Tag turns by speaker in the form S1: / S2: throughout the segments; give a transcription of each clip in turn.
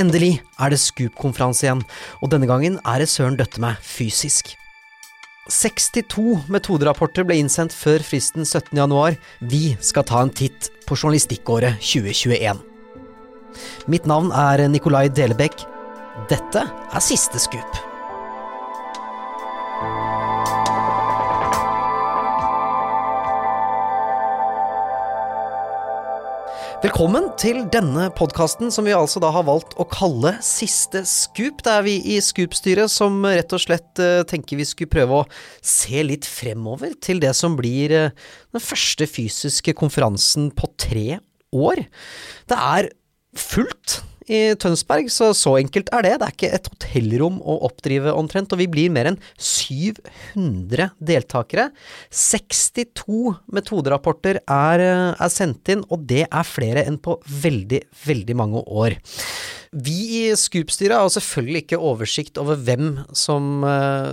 S1: Endelig er det Scoop-konferanse igjen, og denne gangen er det søren døtte meg fysisk. 62 metoderapporter ble innsendt før fristen 17.1. Vi skal ta en titt på journalistikkåret 2021. Mitt navn er Nikolai Delebekk. Dette er siste Scoop. Velkommen til denne podkasten som vi altså da har valgt å kalle Siste Scoop. Det er vi i Scoop-styret som rett og slett uh, tenker vi skulle prøve å se litt fremover til det som blir uh, den første fysiske konferansen på tre år. Det er fullt i Tønsberg, så så enkelt er det. Det er ikke et hotellrom å oppdrive omtrent, og vi blir mer enn 700 deltakere. 62 metoderapporter er, er sendt inn, og det er flere enn på veldig, veldig mange år. Vi i Scoop-styret har selvfølgelig ikke oversikt over hvem som,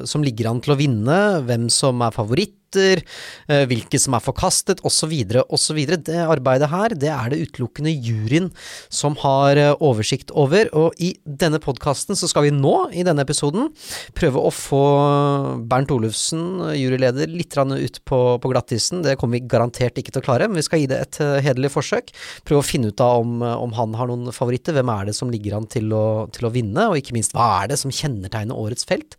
S1: som ligger an til å vinne, hvem som er favoritt hvilke som er forkastet, osv., osv. Det arbeidet her, det er det utelukkende juryen som har oversikt over, og i denne podkasten så skal vi nå, i denne episoden, prøve å få Bernt Olufsen, juryleder, litt ut på, på glattisen. Det kommer vi garantert ikke til å klare, men vi skal gi det et hederlig forsøk. Prøve å finne ut av om, om han har noen favoritter, hvem er det som ligger an til å, til å vinne, og ikke minst hva er det som kjennetegner årets felt.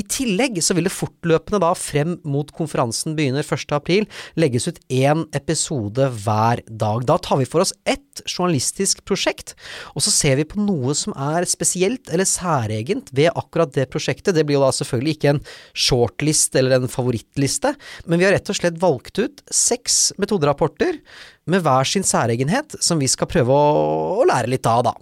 S1: I tillegg så vil det fortløpende da frem mot konferansen konferansen begynner 1.4, legges ut én episode hver dag. Da tar vi for oss ett journalistisk prosjekt, og så ser vi på noe som er spesielt eller særegent ved akkurat det prosjektet. Det blir jo da selvfølgelig ikke en shortlist eller en favorittliste, men vi har rett og slett valgt ut seks metoderapporter med hver sin særegenhet, som vi skal prøve å, lære litt av, da.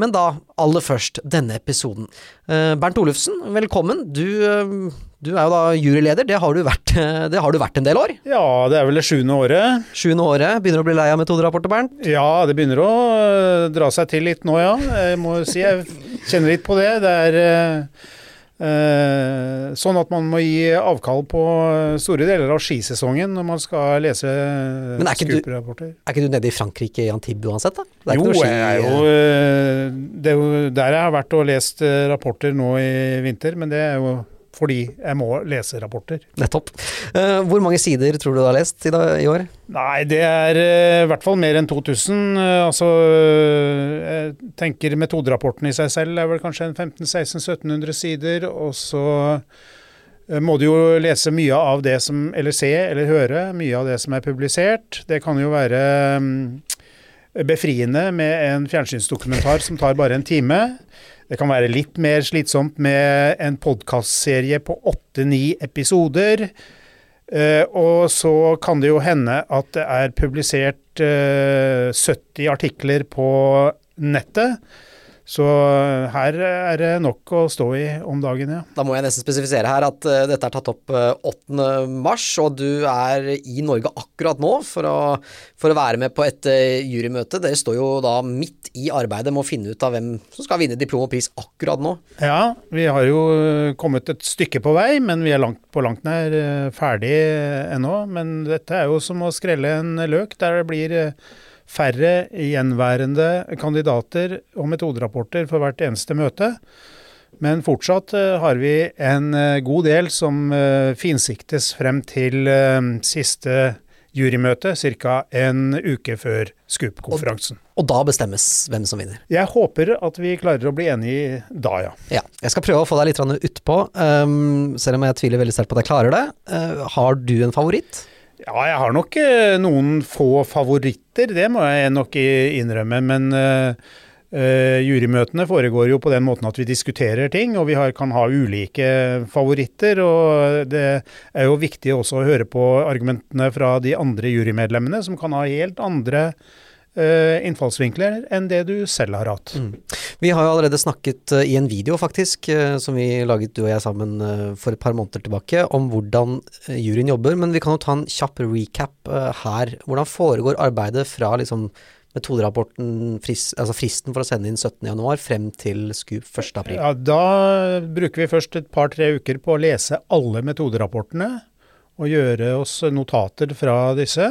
S1: Men da, aller først, denne episoden. Uh, Bernt Olufsen, velkommen. Du, uh, du, er jo da juryleder, det har, du vært, det har du vært en del år?
S2: Ja, det er vel det sjuende året.
S1: Sjuende året. Begynner å bli lei av metoderapporter, Bernt?
S2: Ja, det begynner å dra seg til litt nå, ja. Jeg må si jeg kjenner litt på det. Det er Eh, sånn at man må gi avkall på store deler av skisesongen når man skal lese
S1: Men er ikke, du, er nede i Frankrike i Antibes uansett, da?
S2: jo, jeg er jo, eh, det er jo der jeg har vært og lest eh, rapporter nå i vinter, men det er jo fordi jeg må lese rapporter.
S1: Nettopp. Uh, hvor mange sider tror du du har lest i, år?
S2: Nei, det er uh, i hvert fall mer enn 2000. Uh, altså, jeg tenker metoderapporten i seg selv er vel kanskje 1500-1600-1700 sider. Og så må du jo lese mye av det som Eller se eller høre mye av det som er publisert. Det kan jo være um, befriende med en fjernsynsdokumentar som tar bare en time. Det kan være litt mer slitsomt med en podkastserie på åtte-ni episoder. Uh, og så kan det jo hende at det er publisert uh, eh, 70 artikler på nettet så her er det nok å stå i om dagen, ja.
S1: Da må jeg nesten spesifisere her at uh, dette er tatt opp uh, eh, 8. mars, og du er i Norge akkurat nå for å, for å være med på et jurymøte. Dere står jo da midt i arbeidet med å finne ut av hvem som skal vinne diplom og pris akkurat nå.
S2: Ja, vi har jo kommet et stykke på vei, men vi er langt på langt nær ferdig ennå. Men dette er jo som å skrelle en løk, der det blir færre gjenværende kandidater og metoderapporter for hvert eneste møte. Men fortsatt uh, har vi en uh, god del som uh, finsiktes frem til siste jurymøte, ca. en uke før SKUP-konferansen.
S1: Og, og, da bestemmes hvem som vinner?
S2: Jeg håper at vi klarer å bli enige da, ja.
S1: ja. Jeg skal prøve å få deg litt utpå, um, selv om jeg tviler veldig sterkt på at jeg klarer det. har du en favoritt?
S2: Ja, jeg har nok eh, noen få favoritter, det må jeg nok innrømme. Men uh, jurymøtene foregår jo på den måten at vi diskuterer ting, og vi har, kan ha ulike favoritter. Og det er jo viktig også å høre på argumentene fra de andre jurymedlemmene, som kan ha helt andre uh, innfallsvinkler enn det du selv har hatt. Mm.
S1: Vi har jo allerede snakket uh, i en video, faktisk, uh, som vi laget du og jeg sammen for et par måneder tilbake, om hvordan juryen jobber. Men vi kan jo ta en kjapp recap her. Hvordan foregår arbeidet fra liksom metoderapporten, frist, altså fristen for å sende inn 17.1 frem til SKUP 1.4?
S2: Ja, da bruker vi først et par-tre uker på å lese alle metoderapportene og gjøre oss notater fra disse.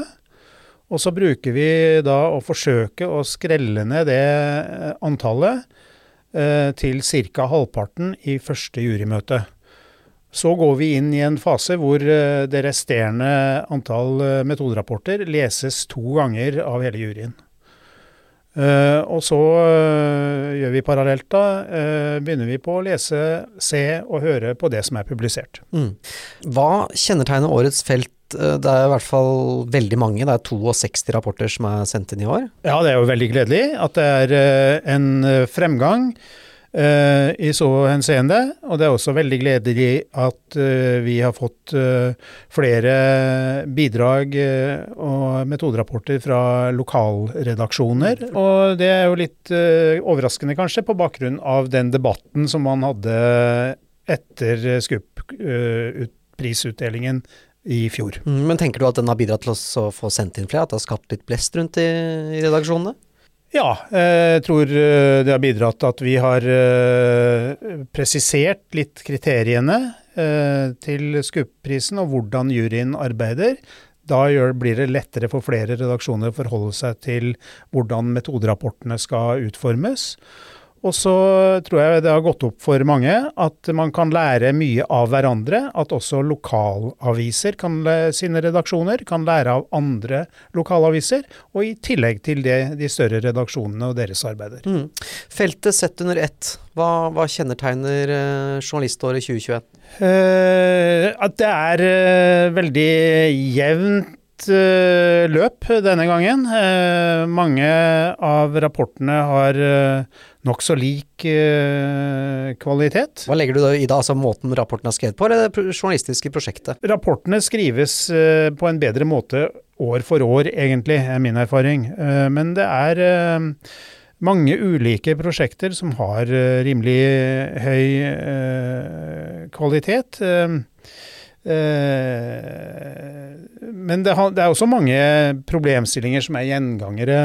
S2: Og så bruker vi da å forsøke å skrelle ned det eh, antallet eh, til ca. halvparten i første jurymøte. Så går vi inn i en fase hvor eh, det resterende antall metoderapporter leses to ganger av hele juryen. Og så gjør vi parallelt da, begynner vi på å lese, se og høre på det som er publisert. Mm.
S1: Hva kjennetegner årets felt? Det er i hvert fall veldig mange, det er 62 rapporter som er sendt inn i år?
S2: Ja, det er jo veldig gledelig at det er en fremgang. Uh, i så henseende. Og det er også veldig gledelig at vi har fått flere bidrag og metoderapporter fra lokalredaksjoner. Og det er jo litt overraskende, kanskje, på bakgrunn av den debatten som man hadde etter SKUP-prisutdelingen i fjor.
S1: Mm, men tenker du at den har bidratt til å få sendt inn flere? At det har skapt litt blest rundt i, i redaksjonene?
S2: Ja, jeg tror eh, det har bidratt til at vi har eh, presisert litt kriteriene eh, til SKUP-prisen og hvordan juryen arbeider. Da blir det lettere for flere redaksjoner å forholde seg til hvordan metoderapportene skal utformes. Og så tror jeg det har gått opp for mange at man kan lære mye av hverandre. At også lokalaviser kan, sine redaksjoner kan lære av andre lokalaviser. Og i tillegg til det de større redaksjonene og deres arbeider. Mm.
S1: Feltet sett under ett, hva, hva kjennetegner eh, journaliståret 2021?
S2: Eh, at det er eh, veldig jevnt uh, løp denne gangen. Uh, mange av rapportene har uh, nokså lik uh, kvalitet.
S1: Hva legger du da i det, altså måten rapporten er skrevet på, eller det journalistiske prosjektet?
S2: Rapportene skrives på en bedre måte år for år, egentlig, er min erfaring. men det er mange ulike prosjekter som har rimelig høy kvalitet. Eh, men det, det, er også mange problemstillinger som er gjengangere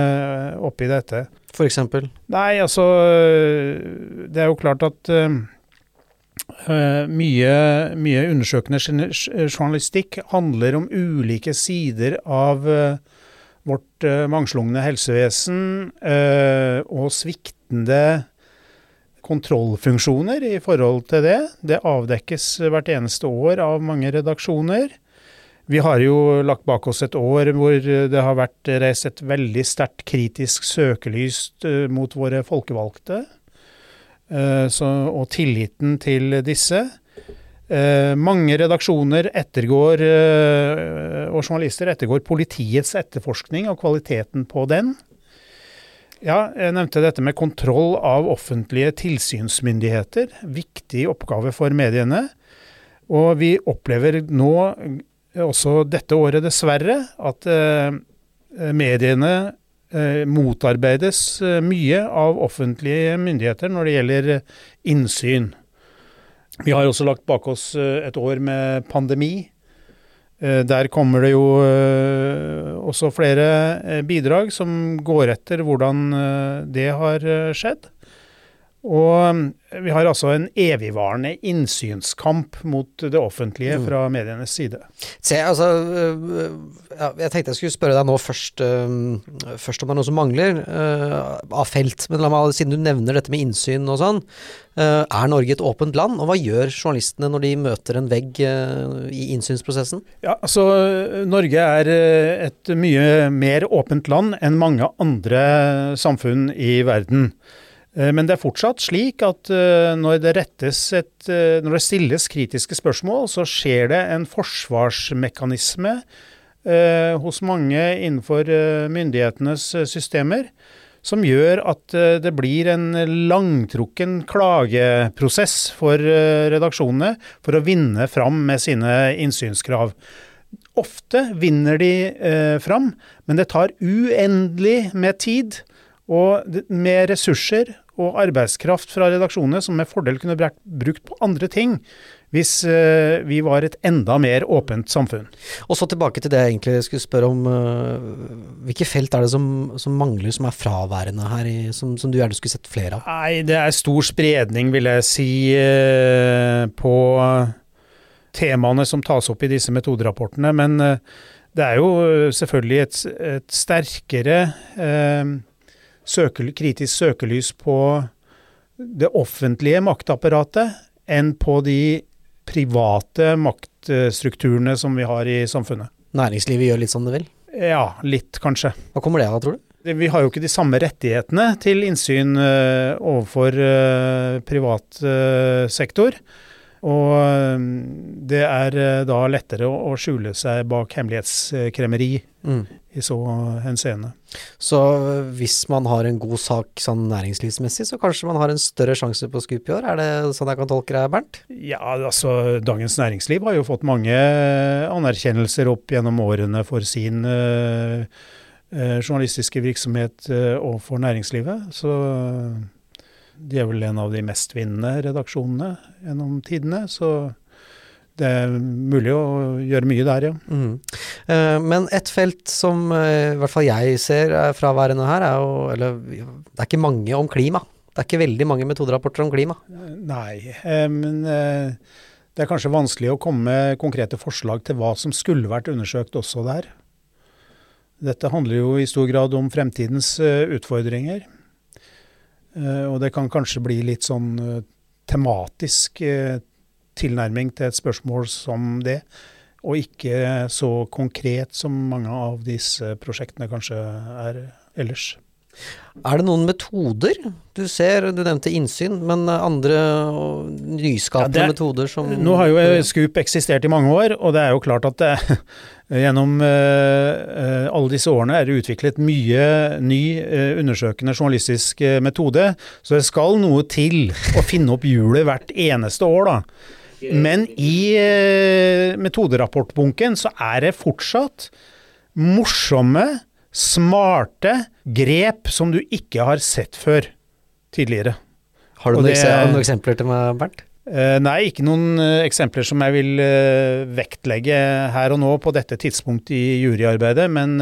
S2: oppi dette.
S1: F.eks.?
S2: Nei, altså Det er jo klart at mye, mye, undersøkende journalistikk handler om ulike sider av vårt mangslungne helsevesen og sviktende kontrollfunksjoner i forhold til det. Det avdekkes hvert eneste år av mange redaksjoner. Vi har jo lagt bak oss et år hvor det har vært reist et veldig sterkt kritisk søkelys eh, mot våre folkevalgte, eh, så, og tilliten til disse. Eh, mange redaksjoner ettergår, og journalister ettergår politiets etterforskning og kvaliteten på den. Ja, jeg nevnte dette med kontroll av offentlige tilsynsmyndigheter. Viktig oppgave for mediene. Og vi opplever nå, også dette året dessverre, at eh, mediene eh, motarbeides eh, mye av offentlige myndigheter når det gjelder innsyn. Vi har også lagt bak oss eh, et år med pandemi Eh, der kommer det jo eh, også flere eh, bidrag som går etter hvordan det har skjedd. Og mm, vi har altså en evigvarende innsynskamp mot det offentlige mm. fra medienes side.
S1: Se, altså, jeg tenkte jeg skulle spørre deg nå først, først om det er noe som mangler av felt. Men la meg, siden du nevner dette med innsyn og sånn. Er Norge et åpent land, og hva gjør journalistene når de møter en vegg i innsynsprosessen?
S2: Ja, altså, Norge er et mye mer åpent land enn mange andre samfunn i verden. Eh, men det er fortsatt slik at eh, når det, et, eh, når det stilles kritiske spørsmål, så skjer det en forsvarsmekanisme hos mange innenfor myndighetenes systemer som gjør at det blir en langtrukken klageprosess for redaksjonene for å vinne fram med sine innsynskrav. Ofte vinner de fram, men det tar uendelig med tid og med ressurser og arbeidskraft fra redaksjonene som med fordel kunne vært brukt på andre ting hvis uh, vi var et enda mer åpent samfunn.
S1: Og så tilbake til det jeg egentlig skulle spørre om. Uh, hvilke felt er det som, som, mangler, som er fraværende her, i, som, som, du gjerne skulle sett flere av?
S2: Nei, det er stor spredning, vil jeg si, uh, på temaene som tas opp i disse metoderapportene. Men det er jo selvfølgelig et, et sterkere søkel, kritisk søkelys på det offentlige maktapparatet enn på de private maktstrukturene som vi har i samfunnet.
S1: Næringslivet gjør litt som det vil?
S2: Ja, litt kanskje.
S1: Hva kommer det av, tror du?
S2: Vi har jo ikke de samme rettighetene til innsyn uh, overfor uh, privat uh, sektor. Og det er da lettere å, skjule seg bak hemmelighetskremmeri mm. i så henseende.
S1: Så hvis man har en god sak sånn næringslivsmessig, så kanskje man har en større sjanse på skup i år? Er det sånn jeg kan tolke deg, Bernt?
S2: Ja, altså Dagens Næringsliv har jo fått mange anerkjennelser opp gjennom årene for sin uh, Eh, journalistiske virksomhet og for næringslivet. Så de er vel en av de mestvinnende redaksjonene gjennom tidene. Så det er mulig å gjøre mye der, ja. Mm.
S1: Eh, men et felt som i hvert fall jeg ser er fraværende her, er jo Eller det er ikke mange om klima. Det er ikke veldig mange metoderapporter om klima.
S2: Nei, men det er kanskje vanskelig å komme med konkrete forslag til hva som skulle vært undersøkt også der. Dette handler jo i stor grad om fremtidens utfordringer. Uh, og det kan kanskje bli litt sånn uh, tematisk tilnærming til et spørsmål som det, og ikke så konkret som mange av disse prosjektene kanskje er ellers.
S1: Er det noen metoder? Du ser, du nevnte innsyn, men andre nyskapende ja, metoder som
S2: Nå har jo Scoop eksistert i mange år, og det er jo klart at det, Gjennom uh, alle disse årene er det utviklet mye ny uh, undersøkende journalistisk uh, metode, så det skal noe til å finne opp hjulet hvert eneste år, da. Men i metoderapportbunken så er det fortsatt morsomme, smarte grep som du ikke har sett før tidligere.
S1: Har du noen, det, noen eksempler til meg, Bernt?
S2: Uh, nei, ikke noen uh, eksempler som jeg vil uh, vektlegge her og nå på dette tidspunktet i juryarbeidet, men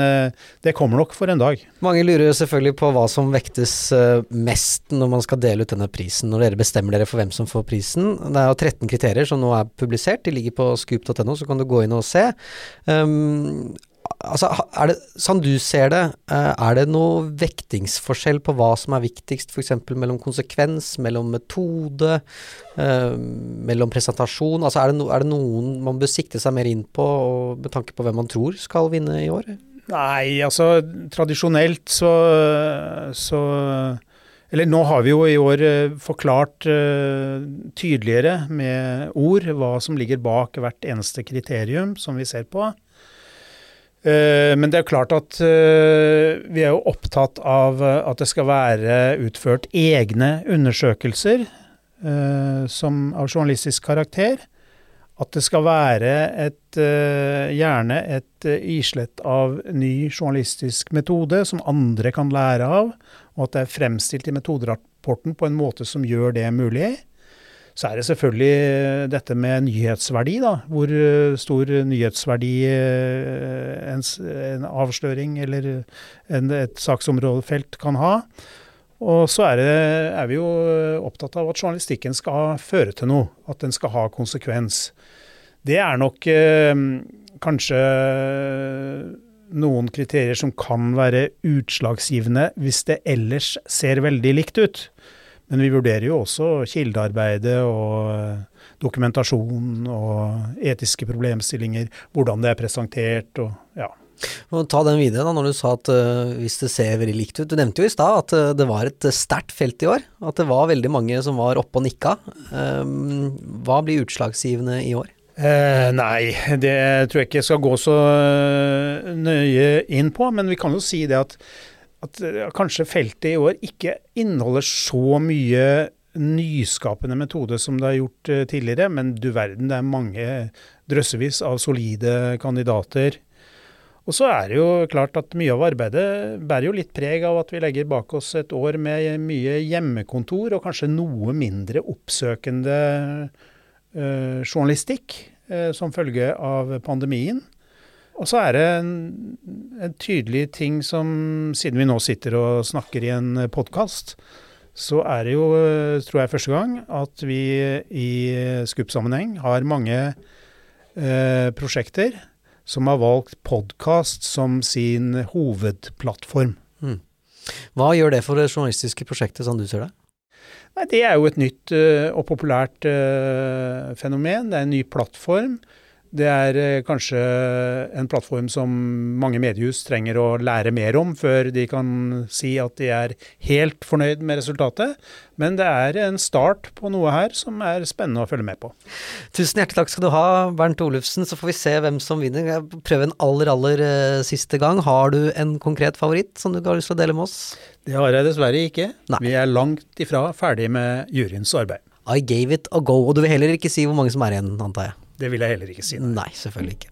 S2: det kommer nok for en dag.
S1: Mange lurer selvfølgelig på hva som vektes mest når man skal dele ut denne prisen, når dere bestemmer dere for hvem som får prisen. Det er jo 13 kriterier som nå er publisert, de ligger på scoop.no, så kan du gå inn og se. Um, altså, er det, sånn du ser det, eh, er det noe vektingsforskjell på hva som er viktigst, f.eks. mellom konsekvens, mellom metode, eh, mellom presentasjon? Altså, er det, no, er det, noen man bør sikte seg mer inn på, med tanke på hvem man tror skal vinne i år?
S2: Nei, altså tradisjonelt så, så eller nå har vi jo i år uh, forklart uh, tydeligere med ord hva som ligger bak hvert eneste kriterium som vi ser på. Eh, men det er klart at eh, vi er jo opptatt av eh, at det skal være utført egne undersøkelser som av journalistisk karakter. At det skal være et, gjerne et islett av ny journalistisk metode som andre kan lære av, og at det er fremstilt i metoderapporten på en måte som gjør det mulig. Så er det selvfølgelig eh, dette med nyhetsverdi, da. Hvor eh, stor nyhetsverdi eh, en, en avsløring eller en, et saksområdefelt kan ha. Og så er, det, er, vi jo opptatt av at journalistikken skal føre til noe. At den skal ha konsekvens. Det er nok eh, kanskje noen kriterier som kan være utslagsgivende hvis det ellers ser veldig likt ut. Men vi vurderer jo også kildearbeidet og eh, dokumentasjon og etiske problemstillinger, hvordan det er presentert og ja.
S1: Ta den videre da, når du sa at uh, hvis det ser veldig likt ut. Du nevnte jo i stad at uh, det var et sterkt felt i år. At det var veldig mange som var oppe og nikka. Um, hva blir utslagsgivende i år?
S2: Eh, nei, det tror jeg ikke jeg skal gå så nøye inn på. Men vi kan jo si det at at eh, kanskje feltet i år ikke inneholder så mye nyskapende metode som det har gjort uh, tidligere, men du verden, det er mange drøssevis av solide kandidater. Og så er det jo klart at mye av arbeidet bærer jo litt preg av at vi legger bak oss et år med mye hjemmekontor og kanskje noe mindre oppsøkende eh, journalistikk eh, som følge av pandemien. Og så er det en, en, tydelig ting som, siden vi nå sitter og snakker i en podkast, så er det jo, tror jeg, første gang at vi i Skup-sammenheng har mange eh, prosjekter som har valgt podkast som sin hovedplattform. Mm.
S1: Hva gjør det for det journalistiske prosjektet, sånn du ser det?
S2: Nei, Det er jo et nytt uh, og populært uh, fenomen. Det er en ny plattform. Det er uh, kanskje en plattform som mange mediehus trenger å lære mer om før de kan si at de er helt fornøyd med resultatet. Men det er en start på noe her som er spennende å følge med på.
S1: Tusen hjertelig takk skal du ha, Bernt Olufsen. Så får vi se hvem som vinner. Prøver en aller, aller siste gang. Har du en konkret favoritt som du har lyst til å dele med oss?
S2: Det har jeg dessverre ikke.
S1: Nei.
S2: Vi er langt ifra ferdig med juryens arbeid.
S1: I gave it a go. Og du vil heller ikke si hvor mange som er igjen, antar jeg?
S2: Det vil jeg heller ikke si.
S1: Nei, selvfølgelig ikke.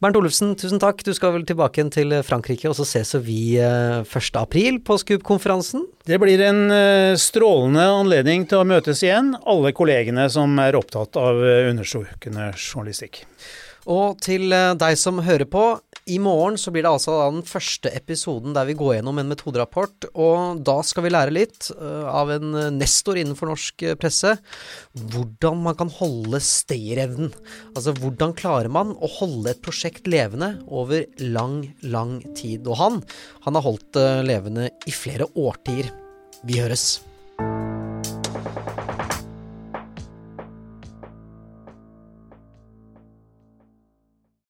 S1: Bernt Olufsen, tusen takk. Du skal vel tilbake igjen til Frankrike, og så ses vi 1. april på SKUP-konferansen.
S2: Det blir en strålende anledning til å møtes igjen, alle kollegene som er opptatt av undersøkende journalistikk.
S1: Og til deg som hører på, i morgen så blir det altså den første episoden der vi går gjennom en metoderapport, og da skal vi lære litt uh, av en nestor innenfor norsk presse hvordan man kan holde stayerevnen. Altså hvordan klarer man å holde et prosjekt levende over lang, lang tid. Og han, han har holdt det levende i flere årtier. Vi høres.